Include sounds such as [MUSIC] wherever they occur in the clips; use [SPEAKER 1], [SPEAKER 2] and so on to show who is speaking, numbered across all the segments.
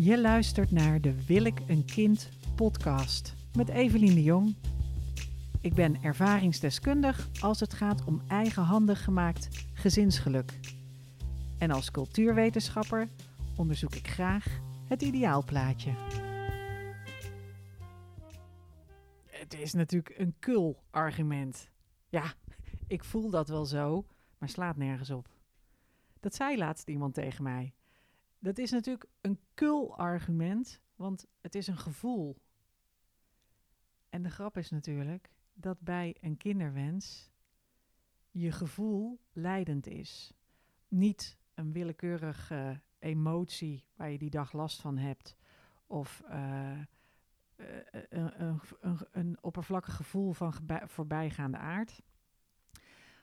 [SPEAKER 1] Je luistert naar de Wil ik een kind podcast met Evelien de Jong. Ik ben ervaringsdeskundig als het gaat om eigenhandig gemaakt gezinsgeluk. En als cultuurwetenschapper onderzoek ik graag het ideaalplaatje. Het is natuurlijk een kul argument. Ja, ik voel dat wel zo, maar slaat nergens op. Dat zei laatst iemand tegen mij. Dat is natuurlijk een kul argument, want het is een gevoel. En de grap is natuurlijk dat bij een kinderwens je gevoel leidend is. Niet een willekeurige emotie waar je die dag last van hebt. Of uh, een, een, een, een, oppervlakkig gevoel van voorbijgaande aard.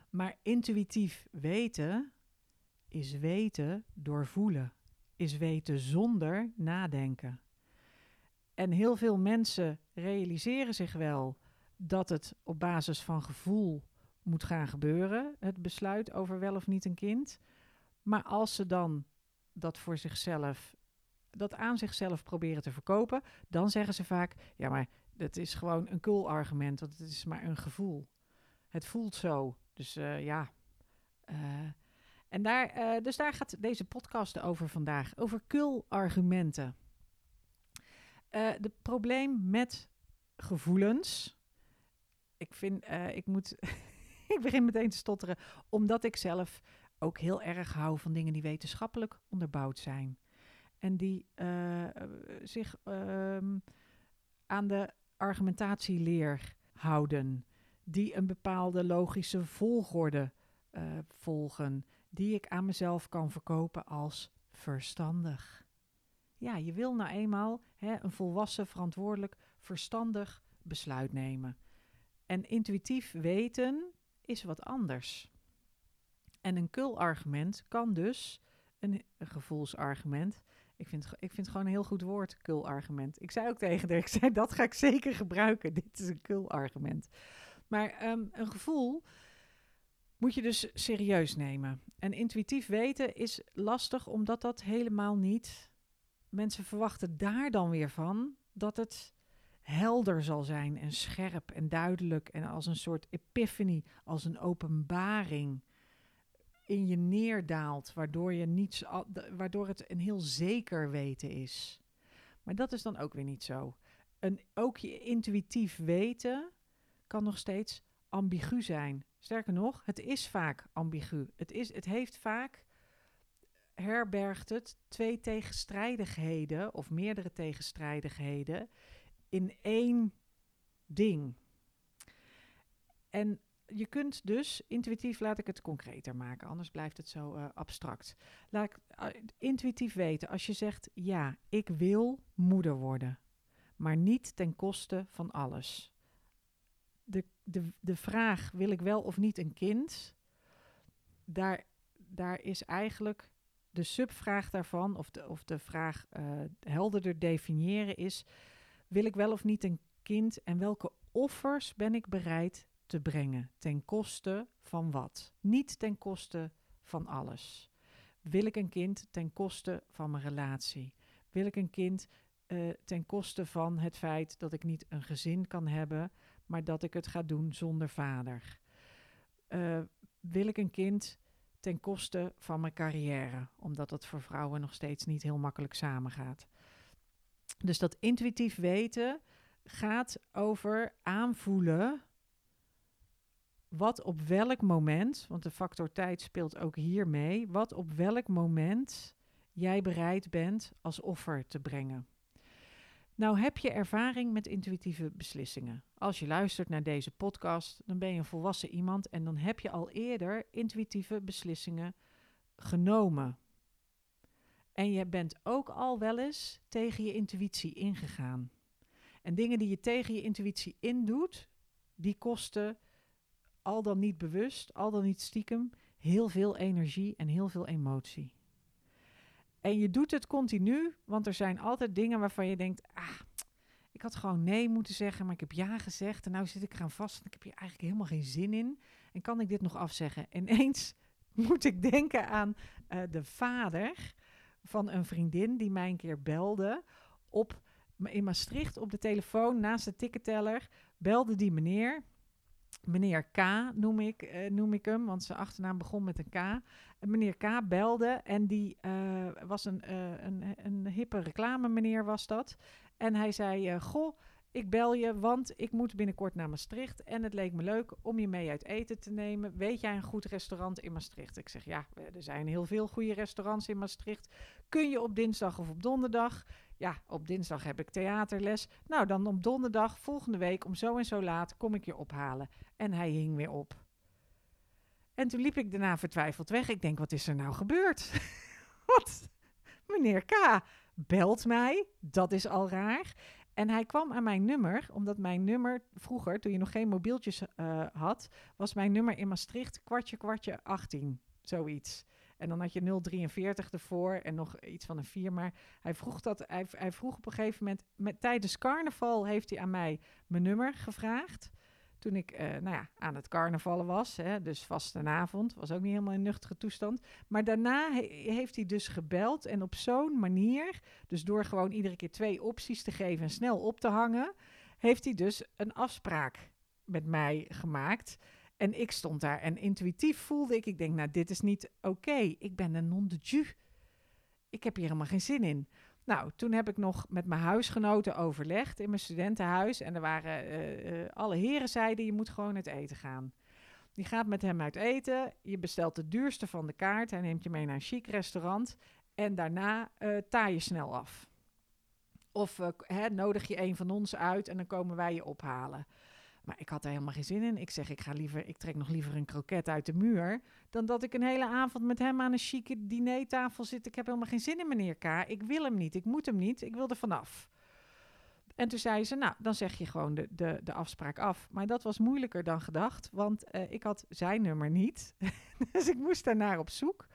[SPEAKER 1] Maar intuïtief weten is weten door voelen. Is weten zonder nadenken. En heel veel mensen realiseren zich wel dat het op basis van gevoel moet gaan gebeuren, het besluit over wel of niet een kind. Maar als ze dan dat voor zichzelf, dat aan zichzelf proberen te verkopen, dan zeggen ze vaak: ja, maar dat is gewoon een cool argument, want het is maar een gevoel. Het voelt zo. Dus uh, ja. Uh, en daar, uh, dus daar gaat deze podcast over vandaag, over kul argumenten. Het probleem met gevoelens. Ik vind, ik moet, [LAUGHS] ik begin meteen te stotteren, omdat ik zelf ook heel erg hou van dingen die wetenschappelijk onderbouwd zijn. En die uh, zich uh, aan de argumentatieleer houden. Die een bepaalde logische volgorde uh, volgen. Die ik aan mezelf kan verkopen als verstandig. Ja, je wil nou eenmaal hè, een volwassen, verantwoordelijk, verstandig besluit nemen. En intuïtief weten is wat anders. En een kul-argument kan dus een, gevoelsargument. Ik vind, ik vind het gewoon een heel goed woord, kul-argument. Ik zei ook tegen haar, ik zei dat ga ik zeker gebruiken. Dit is een kul-argument. Maar um, een gevoel moet je dus serieus nemen. En intuïtief weten is lastig, omdat dat helemaal niet. Mensen verwachten daar dan weer van dat het helder zal zijn en scherp en duidelijk en als een soort epiphany, als een openbaring in je neerdaalt, waardoor, je niets, waardoor het een heel zeker weten is. Maar dat is dan ook weer niet zo. Een, ook je intuïtief weten kan nog steeds ambigu zijn. Sterker nog, het is vaak ambigu. Het, is, het heeft vaak, herbergt het twee tegenstrijdigheden of meerdere tegenstrijdigheden in één ding. En je kunt dus intuïtief, laat ik het concreter maken, anders blijft het zo uh, abstract. Laat ik uh, intuïtief weten, als je zegt ja, ik wil moeder worden, maar niet ten koste van alles. De, de, de vraag, wil ik wel of niet een kind, daar, daar is eigenlijk de subvraag daarvan, of de, of de vraag uh, helderder definiëren is, wil ik wel of niet een kind en welke offers ben ik bereid te brengen. Ten koste van wat? Niet ten koste van alles. Wil ik een kind ten koste van mijn relatie? Wil ik een kind uh, ten koste van het feit dat ik niet een gezin kan hebben, maar dat ik het ga doen zonder vader? Uh, wil ik een kind ten koste van mijn carrière, omdat het voor vrouwen nog steeds niet heel makkelijk samengaat? Dus dat intuïtief weten gaat over aanvoelen wat op welk moment, want de factor tijd speelt ook hier mee, wat op welk moment jij bereid bent als offer te brengen. Nou heb je ervaring met intuïtieve beslissingen. Als je luistert naar deze podcast, dan ben je een volwassen iemand en dan heb je al eerder intuïtieve beslissingen genomen. En je bent ook al wel eens tegen je intuïtie ingegaan. En dingen die je tegen je intuïtie indoet, die kosten al dan niet bewust, al dan niet stiekem, heel veel energie en heel veel emotie. En je doet het continu, want er zijn altijd dingen waarvan je denkt: ah, ik had gewoon nee moeten zeggen, maar ik heb ja gezegd. En nou zit ik gaan vast en ik heb hier eigenlijk helemaal geen zin in. En kan ik dit nog afzeggen? En ineens [LAUGHS] moet ik denken aan uh, de vader van een vriendin die mij een keer belde op, in Maastricht op de telefoon naast de ticketteller. Belde die meneer, meneer K noem ik, eh, noem ik hem, want zijn achternaam begon met een K. En meneer K belde en die eh, was een, uh, een, een hippe reclame meneer was dat. En hij zei, goh, ik bel je, want ik moet binnenkort naar Maastricht. En het leek me leuk om je mee uit eten te nemen. Weet jij een goed restaurant in Maastricht? Ik zeg ja, er zijn heel veel goede restaurants in Maastricht. Kun je op dinsdag of op donderdag? Ja, op dinsdag heb ik theaterles. Nou, dan op donderdag volgende week om zo en zo laat kom ik je ophalen. En hij hing weer op. En toen liep ik daarna vertwijfeld weg. Ik denk, wat is er nou gebeurd? [LAUGHS] wat? Meneer K. belt mij. Dat is al raar. En hij kwam aan mijn nummer, omdat mijn nummer vroeger, toen je nog geen mobieltjes uh, had, was mijn nummer in Maastricht kwartje, kwartje 18. Zoiets. En dan had je 043 ervoor en nog iets van een 4. Maar hij vroeg, dat, hij, hij vroeg op een gegeven moment, met, tijdens carnaval heeft hij aan mij mijn nummer gevraagd toen ik uh, nou ja, aan het carnavallen was. Hè, dus vastenavond, was ook niet helemaal in nuchtere toestand. Maar daarna heeft hij dus gebeld en op zo'n manier, dus door gewoon iedere keer twee opties te geven en snel op te hangen, heeft hij dus een afspraak met mij gemaakt. En ik stond daar en intuïtief voelde ik, ik denk, nou, dit is niet oké. Ik ben een non de jus. Ik heb hier helemaal geen zin in. Nou, toen heb ik nog met mijn huisgenoten overlegd in mijn studentenhuis. En er waren uh, uh, alle heren zeiden: je moet gewoon uit eten gaan. Je gaat met hem uit eten. Je bestelt de duurste van de kaart. Hij neemt je mee naar een chic restaurant. En daarna uh, taai je snel af. Of nodig je een van ons uit en dan komen wij je ophalen. Maar ik had er helemaal geen zin in. Ik zeg, ik, ga liever, ik trek nog liever een kroket uit de muur... dan dat ik een hele avond met hem aan een chique dinertafel zit. Ik heb helemaal geen zin in meneer K. Ik wil hem niet, ik moet hem niet, ik wil er vanaf. En toen zei ze, nou, dan zeg je gewoon de, de, de afspraak af. Maar dat was moeilijker dan gedacht, want uh, ik had zijn nummer niet. [LAUGHS] dus ik moest daarnaar op zoek.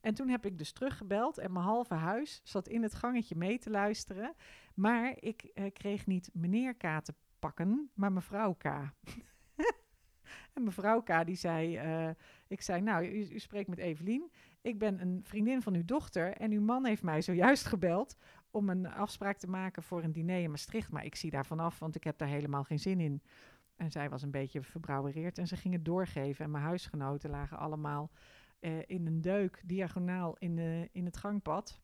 [SPEAKER 1] En toen heb ik dus teruggebeld en mijn halve huis zat in het gangetje mee te luisteren. Maar ik uh, kreeg niet meneer K te pakken, maar mevrouw K. [LAUGHS] en mevrouw K. die zei, uh, ik zei, nou, u, spreekt met Evelien. Ik ben een vriendin van uw dochter en uw man heeft mij zojuist gebeld om een afspraak te maken voor een diner in Maastricht. Maar ik zie daar vanaf, want ik heb daar helemaal geen zin in. En zij was een beetje verbrouwereerd en ze ging het doorgeven. En mijn huisgenoten lagen allemaal uh, in een deuk, diagonaal in, de, in het gangpad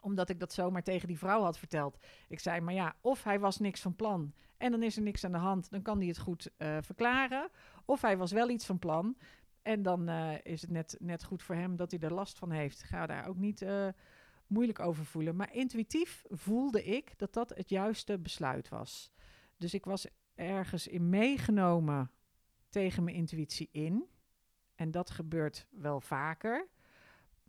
[SPEAKER 1] omdat ik dat zomaar tegen die vrouw had verteld. Ik zei, maar ja, of hij was niks van plan en dan is er niks aan de hand, dan kan hij het goed uh, verklaren. Of hij was wel iets van plan en dan uh, is het net, net goed voor hem dat hij er last van heeft. Ga daar ook niet uh, moeilijk over voelen. Maar intuïtief voelde ik dat dat het juiste besluit was. Dus ik was ergens in meegenomen tegen mijn intuïtie in. En dat gebeurt wel vaker.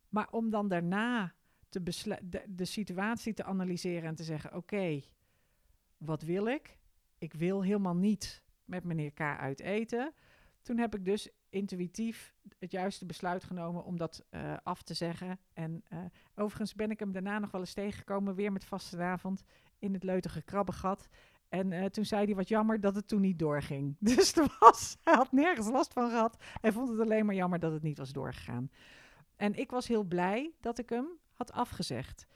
[SPEAKER 1] Maar om dan daarna te de, de situatie te analyseren en te zeggen: Oké, wat wil ik? Ik wil helemaal niet met meneer K uit eten. Toen heb ik dus intuïtief het juiste besluit genomen om dat uh, af te zeggen. En uh, overigens ben ik hem daarna nog wel eens tegengekomen, weer met vastenavond in het leutige krabbengat. En uh, toen zei hij wat jammer dat het toen niet doorging. [LAUGHS] Dus was, hij had nergens last van gehad. Hij vond het alleen maar jammer dat het niet was doorgegaan. En ik was heel blij dat ik hem had afgezegd.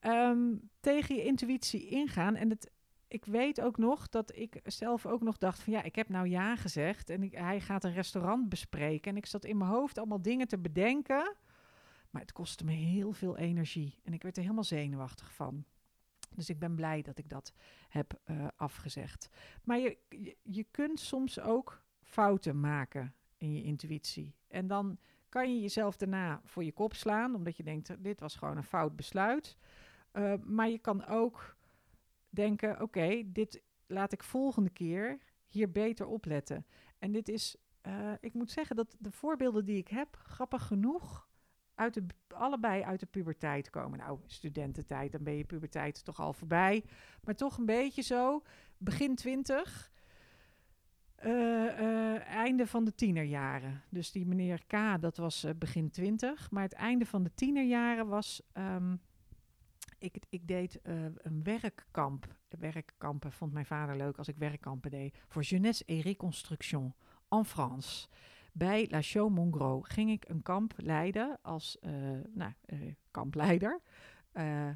[SPEAKER 1] Um, tegen je intuïtie ingaan. En het, ik weet ook nog dat ik zelf ook nog dacht van ja, ik heb nou ja gezegd. En ik, hij gaat een restaurant bespreken. En ik zat in mijn hoofd allemaal dingen te bedenken. Maar het kostte me heel veel energie. En ik werd er helemaal zenuwachtig van. Dus ik ben blij dat ik dat heb uh, afgezegd. Maar je, je kunt soms ook fouten maken in je intuïtie. En dan kan je jezelf daarna voor je kop slaan, omdat je denkt, dit was gewoon een fout besluit. Uh, maar je kan ook denken, oké, dit laat ik volgende keer hier beter opletten. En dit is, uh, ik moet zeggen dat de voorbeelden die ik heb, grappig genoeg, uit de, allebei uit de puberteit komen. Nou, studententijd, dan ben je puberteit toch al voorbij. Maar toch een beetje zo, begin twintig, einde van de tienerjaren. Dus die meneer K, dat was uh, begin twintig. Maar het einde van de tienerjaren was... Um, ik, ik deed een werkkamp. Werkkampen vond mijn vader leuk als ik werkkampen deed. Voor Jeunesse et Reconstruction en France. Bij La Chaux Mongro ging ik een kamp leiden als nou, kampleider.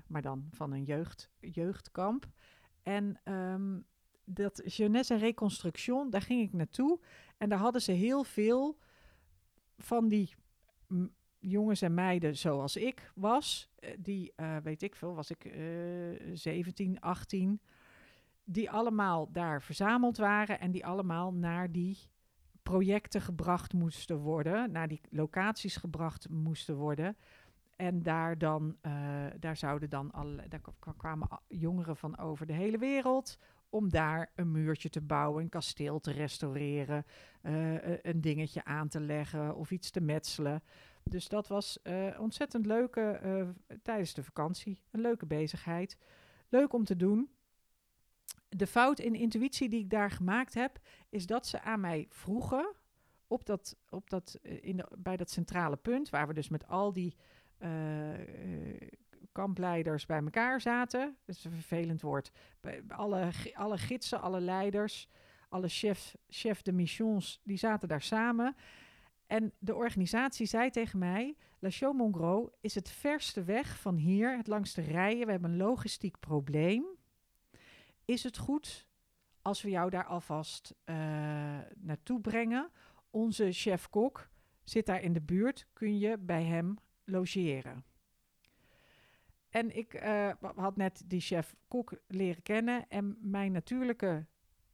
[SPEAKER 1] maar dan van een jeugd, jeugdkamp. En um, dat Jeunesse en Reconstruction, daar ging ik naartoe. En daar hadden ze heel veel van die jongens en meiden zoals ik was. Eh, die, uh, weet ik veel, was ik uh, 17, 18. Die allemaal daar verzameld waren en die allemaal naar die projecten gebracht moesten worden. Naar die locaties gebracht moesten worden. En daar, dan, daar zouden dan alle, daar kwamen jongeren van over de hele wereld om daar een muurtje te bouwen, een kasteel te restaureren, uh, een dingetje aan te leggen of iets te metselen. Dus dat was uh, ontzettend leuke tijdens de vakantie. Een leuke bezigheid. Leuk om te doen. De fout in intuïtie die ik daar gemaakt heb, is dat ze aan mij vroegen op dat, op dat, in de, bij dat centrale punt, waar we dus met al die kampleiders bij elkaar zaten. Dat is een vervelend woord. Alle, alle gidsen, alle leiders, alle chefs chef de missions, die zaten daar samen. En de organisatie zei tegen mij: La Chaux Mongro is het verste weg van hier, het langste rijden. We hebben een logistiek probleem. Is het goed als we jou daar alvast uh, naartoe brengen? Onze chef-kok zit daar in de buurt. Kun je bij hem logeren? En ik uh, had net die chef-kok leren kennen. En mijn natuurlijke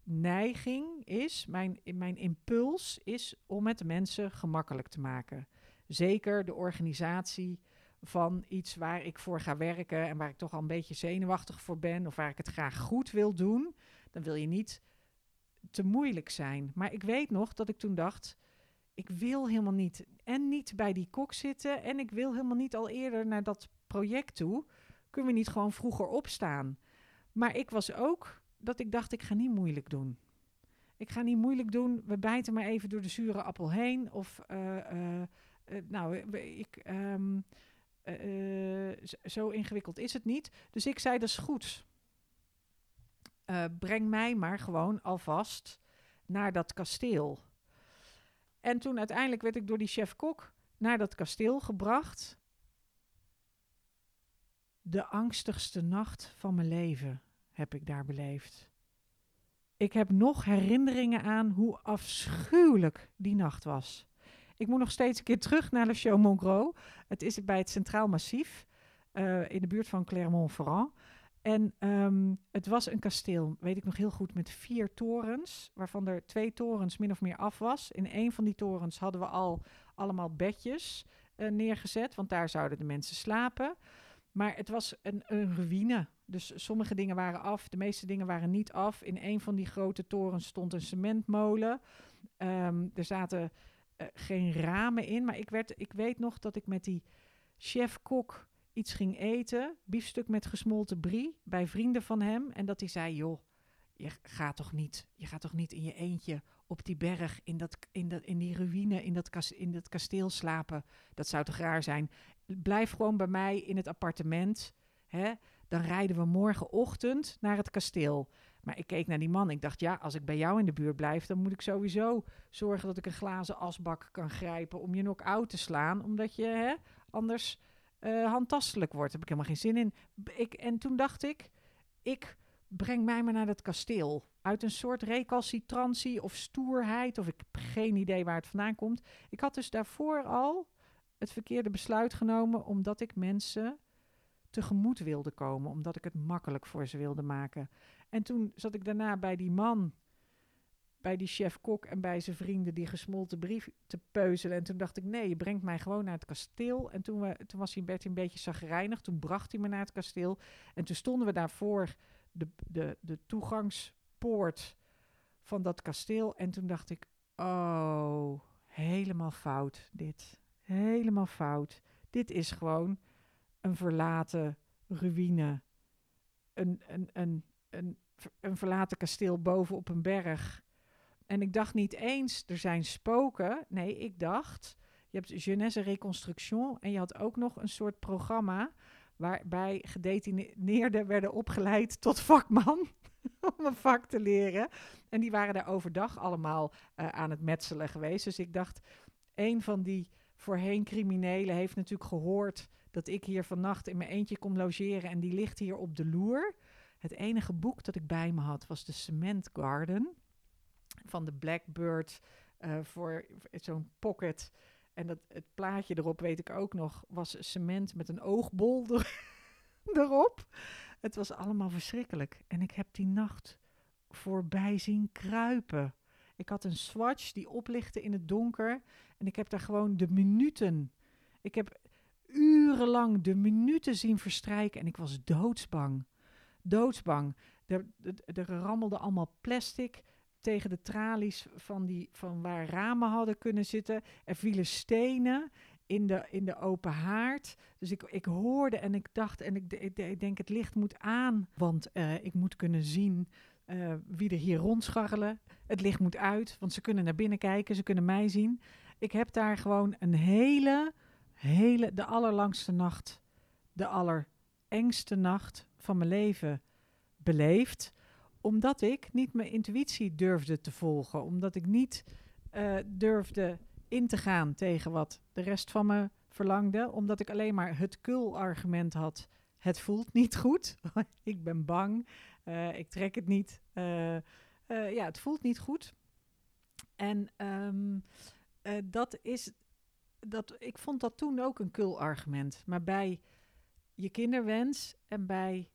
[SPEAKER 1] neiging is, mijn, mijn impuls is om het mensen gemakkelijk te maken. Zeker de organisatie van iets waar ik voor ga werken en waar ik toch al een beetje zenuwachtig voor ben of waar ik het graag goed wil doen, dan wil je niet te moeilijk zijn. Maar ik weet nog dat ik toen dacht, ik wil helemaal niet en niet bij die kok zitten en ik wil helemaal niet al eerder naar dat project toe. Kunnen we niet gewoon vroeger opstaan? Maar ik was ook dat ik dacht, ik ga niet moeilijk doen. Ik ga niet moeilijk doen. We bijten maar even door de zure appel heen. Of, uh, uh, uh, nou, ik, um, zo ingewikkeld is het niet. Dus ik zei, dat is goed. breng mij maar gewoon alvast naar dat kasteel. En toen uiteindelijk werd ik door die chef-kok naar dat kasteel gebracht. De angstigste nacht van mijn leven heb ik daar beleefd. Ik heb nog herinneringen aan hoe afschuwelijk die nacht was. Ik moet nog steeds een keer terug naar Le Show Mongro. Het is bij het Centraal Massief uh, in de buurt van Clermont-Ferrand. En um, het was een kasteel, weet ik nog heel goed, met vier torens, waarvan er twee torens min of meer af was. In een van die torens hadden we al allemaal bedjes uh, neergezet, want daar zouden de mensen slapen. Maar het was een, een ruïne. Dus sommige dingen waren af, de meeste dingen waren niet af. In een van die grote torens stond een cementmolen. Um, er zaten uh, geen ramen in. Maar ik, werd, ik weet nog dat ik met die chef-kok iets ging eten. Biefstuk met gesmolten brie bij vrienden van hem. En dat hij zei, joh, je gaat toch niet, je gaat toch niet in je eentje op die berg, in, dat, in, dat, in die ruïne, in dat, kas, in dat kasteel slapen. Dat zou toch raar zijn. Blijf gewoon bij mij in het appartement. Hè? Dan rijden we morgenochtend naar het kasteel. Maar ik keek naar die man. Ik dacht, ja, als ik bij jou in de buurt blijf, dan moet ik sowieso zorgen dat ik een glazen asbak kan grijpen om je knock-out te slaan. Omdat je hè, anders uh, handtastelijk wordt. Heb ik helemaal geen zin in. Ik, en toen dacht ik, ik breng mij maar naar dat kasteel. Uit een soort recalcitrantie of stoerheid, of ik heb geen idee waar het vandaan komt. Ik had dus daarvoor al het verkeerde besluit genomen, omdat ik mensen tegemoet wilde komen, omdat ik het makkelijk voor ze wilde maken. En toen zat ik daarna bij die man, bij die chef-kok en bij zijn vrienden die gesmolten brief te peuzelen. En toen dacht ik, nee, je brengt mij gewoon naar het kasteel. En toen, was hij Bert een beetje zagrijnig. Toen bracht hij me naar het kasteel. En toen stonden we daarvoor de, de, de toegangspoort van dat kasteel. En toen dacht ik, oh, helemaal fout dit. Helemaal fout. Dit is gewoon een verlaten ruïne. Een, een, een, een, een verlaten kasteel boven op een berg. En ik dacht niet eens, er zijn spoken. Nee, ik dacht, je hebt Jeunesse Reconstruction en je had ook nog een soort programma waarbij gedetineerden werden opgeleid tot vakman. [LAUGHS] om een vak te leren. En die waren daar overdag allemaal uh, aan het metselen geweest. Dus ik dacht, een van die voorheen criminelen heeft natuurlijk gehoord dat ik hier vannacht in mijn eentje kom logeren en die ligt hier op de loer. Het enige boek dat ik bij me had was de Cement Garden van de Blackbird uh, voor zo'n pocket. En dat, het plaatje erop, weet ik ook nog, was cement met een oogbol [LAUGHS] erop. Het was allemaal verschrikkelijk. En ik heb die nacht voorbij zien kruipen. Ik had een swatch die oplichtte in het donker. En ik heb daar gewoon de minuten. Ik heb urenlang de minuten zien verstrijken. En ik was doodsbang. Doodsbang. Er, rammelde allemaal plastic tegen de tralies van, die, van waar ramen hadden kunnen zitten. Er vielen stenen in de, in de open haard. Dus ik, ik hoorde en ik dacht, en ik, ik, denk het licht moet aan, want uh, ik moet kunnen zien uh, wie er hier rondscharrelen. Het licht moet uit, want ze kunnen naar binnen kijken, ze kunnen mij zien. Ik heb daar gewoon een hele, hele, de allerlangste nacht, de allerengste nacht van mijn leven beleefd omdat ik niet mijn intuïtie durfde te volgen. Omdat ik niet uh, durfde in te gaan tegen wat de rest van me verlangde. Omdat ik alleen maar het kul-argument had. Het voelt niet goed. [LAUGHS] ik ben bang. Uh, ik trek het niet. Uh, ja, het voelt niet goed. En um, dat is. Dat, ik vond dat toen ook een kul-argument. Maar bij je kinderwens en bij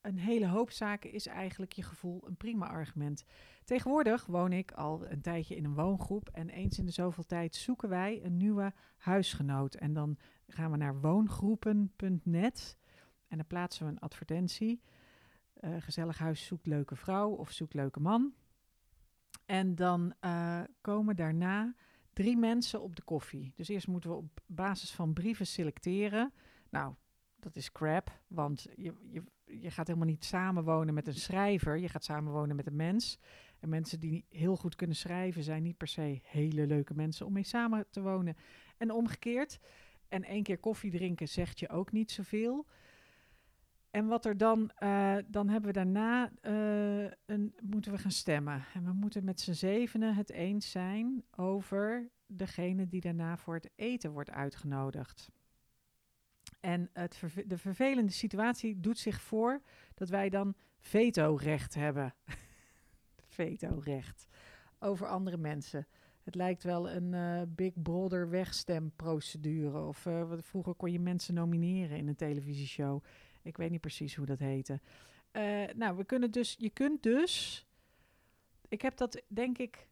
[SPEAKER 1] een hele hoop zaken is eigenlijk je gevoel een prima argument. Tegenwoordig woon ik al een tijdje in een woongroep en eens in de zoveel tijd zoeken wij een nieuwe huisgenoot. En dan gaan we naar woongroepen.net en dan plaatsen we een advertentie. Uh, gezellig huis zoekt leuke vrouw of zoekt leuke man. En dan uh, komen daarna drie mensen op de koffie. Dus eerst moeten we op basis van brieven selecteren. Nou, dat is crap, want je, je, je gaat helemaal niet samenwonen met een schrijver. Je gaat samenwonen met een mens. En mensen die heel goed kunnen schrijven zijn niet per se hele leuke mensen om mee samen te wonen. En omgekeerd. En één keer koffie drinken zegt je ook niet zoveel. En wat er dan, uh, dan hebben we daarna, uh, een, moeten we gaan stemmen. En we moeten met z'n zevenen het eens zijn over degene die daarna voor het eten wordt uitgenodigd. En het de vervelende situatie doet zich voor dat wij dan veto-recht hebben. [LAUGHS] veto-recht over andere mensen. Het lijkt wel een uh, Big Brother wegstemprocedure. Of vroeger kon je mensen nomineren in een televisieshow. Ik weet niet precies hoe dat heette. Uh, nou, we kunnen dus, je kunt dus. Ik heb dat denk ik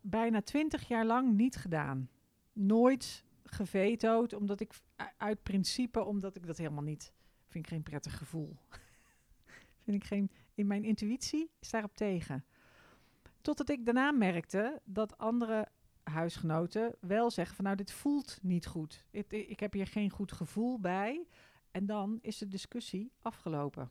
[SPEAKER 1] bijna twintig jaar lang niet gedaan. Nooit gevetood, omdat ik uit principe, omdat ik dat helemaal niet, vind ik geen prettig gevoel. [LAUGHS] vind ik geen, in mijn intuïtie is daarop tegen. Totdat ik daarna merkte dat andere huisgenoten wel zeggen van nou dit voelt niet goed. Ik, ik heb hier geen goed gevoel bij. En dan is de discussie afgelopen.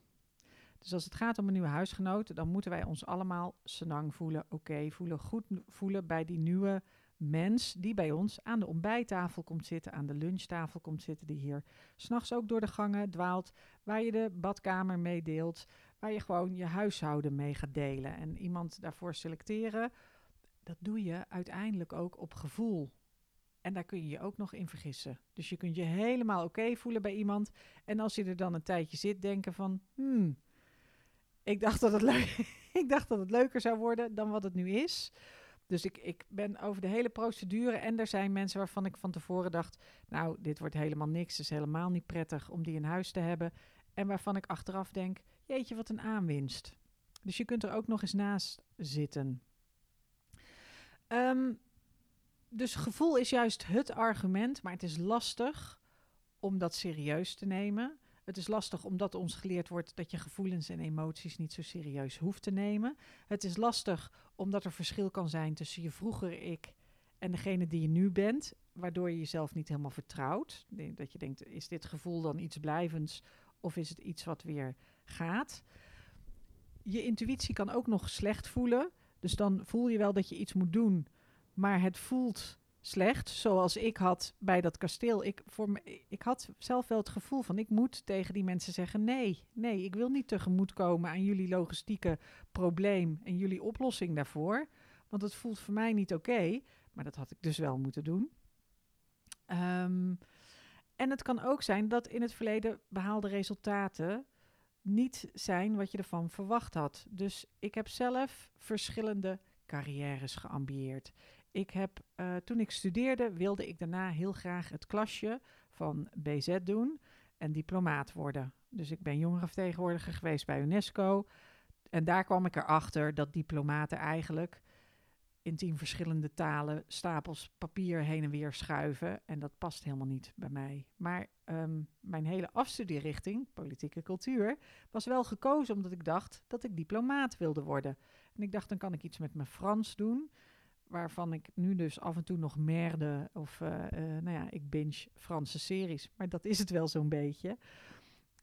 [SPEAKER 1] Dus als het gaat om een nieuwe huisgenoot, dan moeten wij ons allemaal senang voelen, oké voelen, goed voelen bij die nieuwe mens die bij ons aan de ontbijttafel komt zitten, aan de lunchtafel komt zitten, die hier s'nachts ook door de gangen dwaalt, waar je de badkamer mee deelt, waar je gewoon je huishouden mee gaat delen en iemand daarvoor selecteren, dat doe je uiteindelijk ook op gevoel. En daar kun je je ook nog in vergissen. Dus je kunt je helemaal oké voelen bij iemand. En als je er dan een tijdje zit, denken van... Hmm, ik dacht, dat het leuk, [LAUGHS] ik dacht dat het leuker zou worden dan wat het nu is. Dus ik, ik ben over de hele procedure. En er zijn mensen waarvan ik van tevoren dacht. Nou, dit wordt helemaal niks. Het is helemaal niet prettig om die in huis te hebben. En waarvan ik achteraf denk: jeetje, wat een aanwinst. Dus je kunt er ook nog eens naast zitten. Um, dus gevoel is juist het argument, maar het is lastig om dat serieus te nemen. Het is lastig omdat ons geleerd wordt dat je gevoelens en emoties niet zo serieus hoeft te nemen. Het is lastig omdat er verschil kan zijn tussen je vroegere ik en degene die je nu bent, waardoor je jezelf niet helemaal vertrouwt. Dat je denkt, is dit gevoel dan iets blijvends of is het iets wat weer gaat? Je intuïtie kan ook nog slecht voelen. Dus dan voel je wel dat je iets moet doen, maar het voelt slecht, zoals ik had bij dat kasteel. Ik, voor me, ik had zelf wel het gevoel van ik moet tegen die mensen zeggen: nee, nee, ik wil niet tegemoetkomen aan jullie logistieke probleem en jullie oplossing daarvoor. Want het voelt voor mij niet oké. maar dat had ik dus wel moeten doen. Um, en het kan ook zijn dat in het verleden behaalde resultaten niet zijn wat je ervan verwacht had. Dus ik heb zelf verschillende carrières geambieerd. Ik heb, uh, toen ik studeerde, wilde ik daarna heel graag het klasje van BZ doen en diplomaat worden. Dus ik ben jongerenvertegenwoordiger geweest bij UNESCO. En daar kwam ik erachter dat diplomaten eigenlijk in tien verschillende talen stapels papier heen en weer schuiven. En dat past helemaal niet bij mij. Maar ehm, mijn hele afstudierichting, politieke cultuur, was wel gekozen omdat ik dacht dat ik diplomaat wilde worden. En ik dacht, dan kan ik iets met mijn Frans doen. Waarvan ik nu dus af en toe nog merde of, uh, uh, nou ja, ik binge Franse series. Maar dat is het wel zo'n beetje.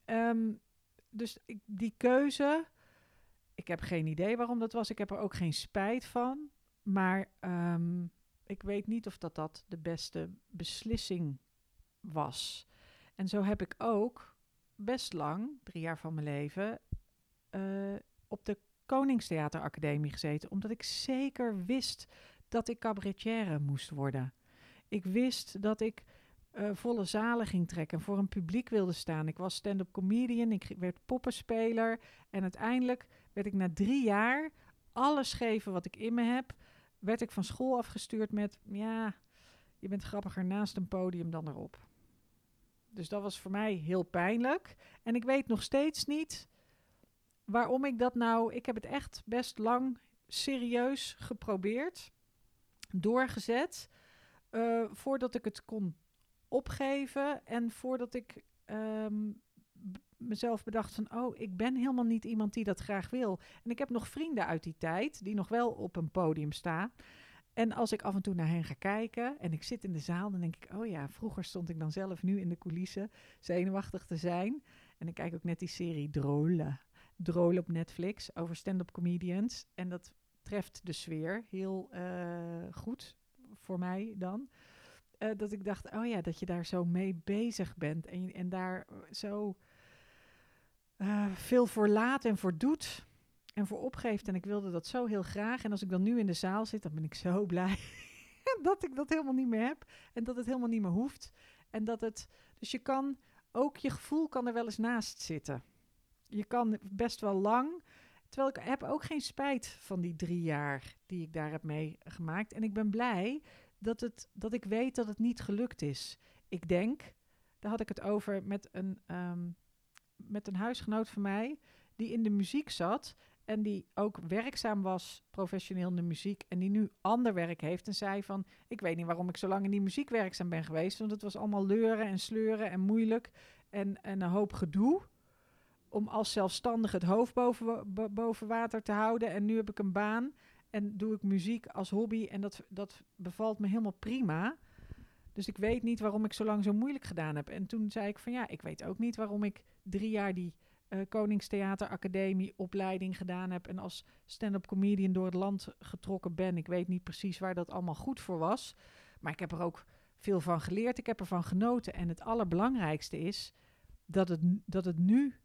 [SPEAKER 1] Um, dus die keuze, ik heb geen idee waarom dat was. Ik heb er ook geen spijt van. Maar um, ik weet niet of dat, dat de beste beslissing was. En zo heb ik ook best lang, drie jaar van mijn leven, uh, op de Koningstheateracademie gezeten. Omdat ik zeker wist dat ik cabaretière moest worden. Ik wist dat ik uh, volle zalen ging trekken en voor een publiek wilde staan. Ik was stand-up comedian, ik werd poppenspeler. En uiteindelijk werd ik na drie jaar alles geven wat ik in me heb werd ik van school afgestuurd met: ja, je bent grappiger naast een podium dan erop. Dus dat was voor mij heel pijnlijk. En ik weet nog steeds niet waarom ik dat nou. Ik heb het echt best lang serieus geprobeerd, doorgezet, uh, voordat ik het kon opgeven en voordat ik um, mezelf bedacht van, oh, ik ben helemaal niet iemand die dat graag wil. En ik heb nog vrienden uit die tijd die nog wel op een podium staan. En als ik af en toe naar hen ga kijken en ik zit in de zaal, dan denk ik, oh ja, vroeger stond ik dan zelf nu in de coulissen zenuwachtig te zijn. En ik kijk ook net die serie Drole, Drole op Netflix over stand-up comedians. En dat treft de sfeer heel uh, goed voor mij dan. Uh, dat ik dacht, oh ja, dat je daar zo mee bezig bent en, en daar zo uh, veel voor laat en voor doet en voor opgeeft. En ik wilde dat zo heel graag. En als ik dan nu in de zaal zit, dan ben ik zo [LAUGHS] blij dat ik dat helemaal niet meer heb. En dat het helemaal niet meer hoeft. En dat het. Dus je kan ook je gevoel kan er wel eens naast zitten. Je kan best wel lang. Terwijl ik heb ook geen spijt van die drie jaar die ik daar heb meegemaakt. En ik ben blij dat, het, dat ik weet dat het niet gelukt is. Ik denk, daar had ik het over met een um, met een huisgenoot van mij die in de muziek zat en die ook werkzaam was professioneel in de muziek en die nu ander werk heeft en zei van ik weet niet waarom ik zo lang in die muziek werkzaam ben geweest, want het was allemaal leuren en sleuren en moeilijk en, en een hoop gedoe om als zelfstandig het hoofd boven, water te houden en nu heb ik een baan en doe ik muziek als hobby en dat, dat bevalt me helemaal prima. Dus ik weet niet waarom ik zo lang zo moeilijk gedaan heb. En toen zei ik van ja, ik weet ook niet waarom ik drie jaar die uh, opleiding gedaan heb en als stand-up comedian door het land getrokken ben. Ik weet niet precies waar dat allemaal goed voor was, maar ik heb er ook veel van geleerd. Ik heb ervan genoten en het allerbelangrijkste is dat het, dat het nu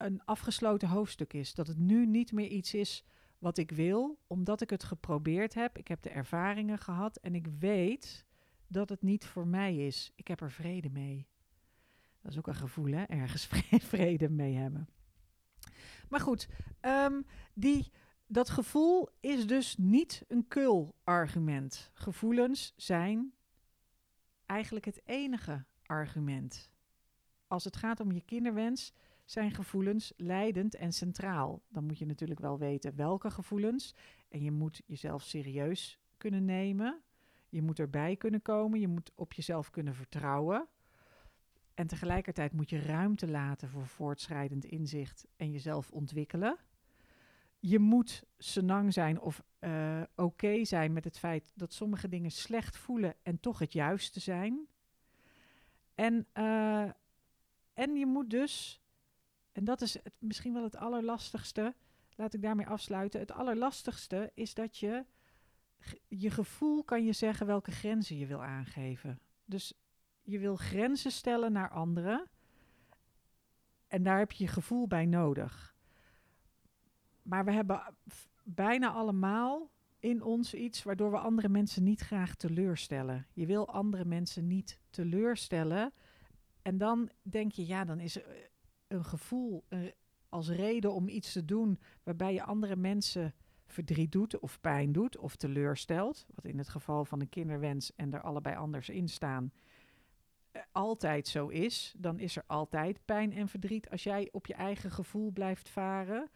[SPEAKER 1] een afgesloten hoofdstuk is. Dat het nu niet meer iets is wat ik wil, omdat ik het geprobeerd heb. Ik heb de ervaringen gehad en ik weet dat het niet voor mij is. Ik heb er vrede mee. Dat is ook een gevoel, hè? Ergens [LAUGHS] vrede mee hebben. Maar goed, um, die, dat gevoel is dus niet een kul-argument. Gevoelens zijn eigenlijk het enige argument. Als het gaat om je kinderwens, zijn gevoelens leidend en centraal. Dan moet je natuurlijk wel weten welke gevoelens. En je moet jezelf serieus kunnen nemen. Je moet erbij kunnen komen. Je moet op jezelf kunnen vertrouwen. En tegelijkertijd moet je ruimte laten voor voortschrijdend inzicht en jezelf ontwikkelen. Je moet senang zijn of uh, oké zijn met het feit dat sommige dingen slecht voelen en toch het juiste zijn. En, uh, en je moet dus, en dat is misschien wel het allerlastigste, laat ik daarmee afsluiten. Het allerlastigste is dat je je gevoel kan je zeggen welke grenzen je wil aangeven. Dus je wil grenzen stellen naar anderen. En daar heb je je gevoel bij nodig. Maar we hebben bijna allemaal in ons iets waardoor we andere mensen niet graag teleurstellen. Je wil andere mensen niet teleurstellen. En dan denk je, ja, dan is een gevoel als reden om iets te doen waarbij je andere mensen verdriet doet of pijn doet of teleurstelt. Wat in het geval van een kinderwens en er allebei anders in staan. Eh, altijd zo is, dan is er altijd pijn en verdriet als jij op je eigen gevoel blijft varen.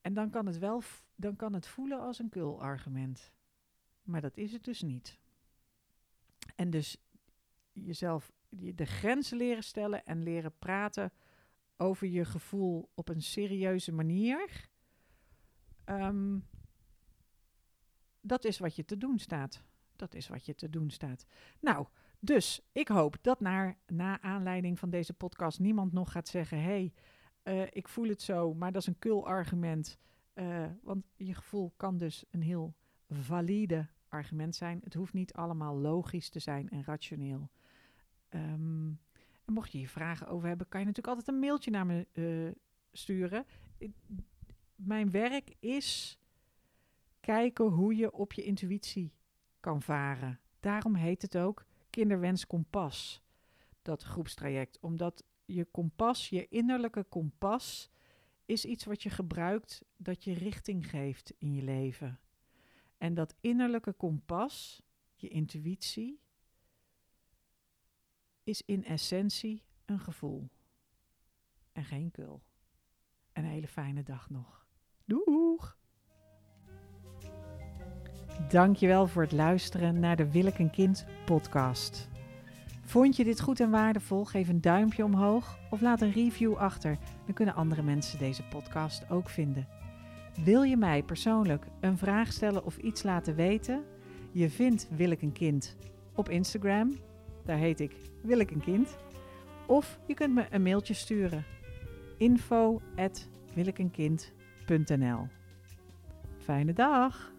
[SPEAKER 1] En dan kan het wel dan kan het voelen als een kul-argument. Maar dat is het dus niet. En dus jezelf de grenzen leren stellen en leren praten over je gevoel op een serieuze manier. Ehm, dat is wat je te doen staat. Dat is wat je te doen staat. Nou, dus ik hoop dat na aanleiding van deze podcast niemand nog gaat zeggen: hé, hey, uh, ik voel het zo, maar dat is een kul argument. Uh, want je gevoel kan dus een heel valide argument zijn. Het hoeft niet allemaal logisch te zijn en rationeel. Um, en mocht je hier vragen over hebben, kan je natuurlijk altijd een mailtje naar me uh, sturen. mijn werk is kijken hoe je op je intuïtie kan varen. Daarom heet het ook Kinderwens Kompas, dat groepstraject. Omdat je kompas, je innerlijke kompas, is iets wat je gebruikt dat je richting geeft in je leven. En dat innerlijke kompas, je intuïtie, is in essentie een gevoel. En geen kul. Een hele fijne dag nog. Doeg! Dankjewel voor het luisteren naar de Wil ik een kind podcast. Vond je dit goed en waardevol? Geef een duimpje omhoog of laat een review achter. Dan kunnen andere mensen deze podcast ook vinden. Wil je mij persoonlijk een vraag stellen of iets laten weten? Je vindt Wil ik een kind op Instagram. Daar heet ik Wil ik een kind. Of je kunt me een mailtje sturen. info@wilikeenkind.nl Fijne dag!